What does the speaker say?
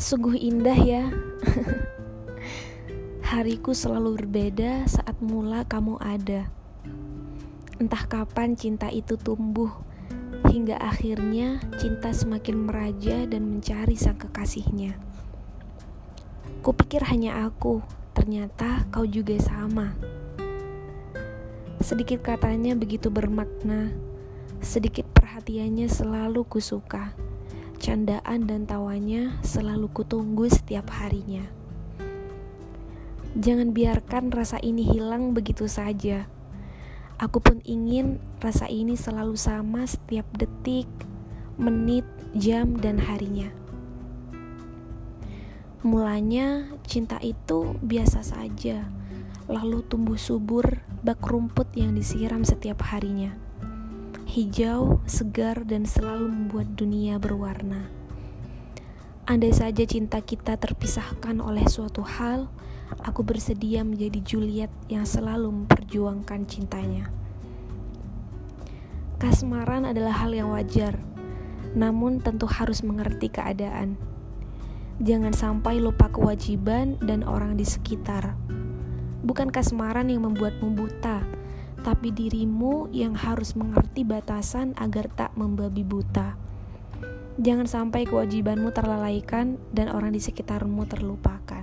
Sungguh indah ya. Hariku selalu berbeda saat mula kamu ada. Entah kapan cinta itu tumbuh, hingga akhirnya cinta semakin meraja dan mencari sang kekasihnya. Kupikir hanya aku, ternyata kau juga sama. Sedikit katanya begitu bermakna, sedikit perhatiannya selalu kusuka. Candaan dan tawanya selalu kutunggu setiap harinya. Jangan biarkan rasa ini hilang begitu saja. Aku pun ingin rasa ini selalu sama setiap detik, menit, jam, dan harinya. Mulanya cinta itu biasa saja, lalu tumbuh subur bak rumput yang disiram setiap harinya hijau, segar, dan selalu membuat dunia berwarna. Andai saja cinta kita terpisahkan oleh suatu hal, aku bersedia menjadi Juliet yang selalu memperjuangkan cintanya. Kasmaran adalah hal yang wajar, namun tentu harus mengerti keadaan. Jangan sampai lupa kewajiban dan orang di sekitar. Bukan kasmaran yang membuatmu buta, tapi dirimu yang harus mengerti batasan agar tak membabi buta. Jangan sampai kewajibanmu terlalaikan dan orang di sekitarmu terlupakan.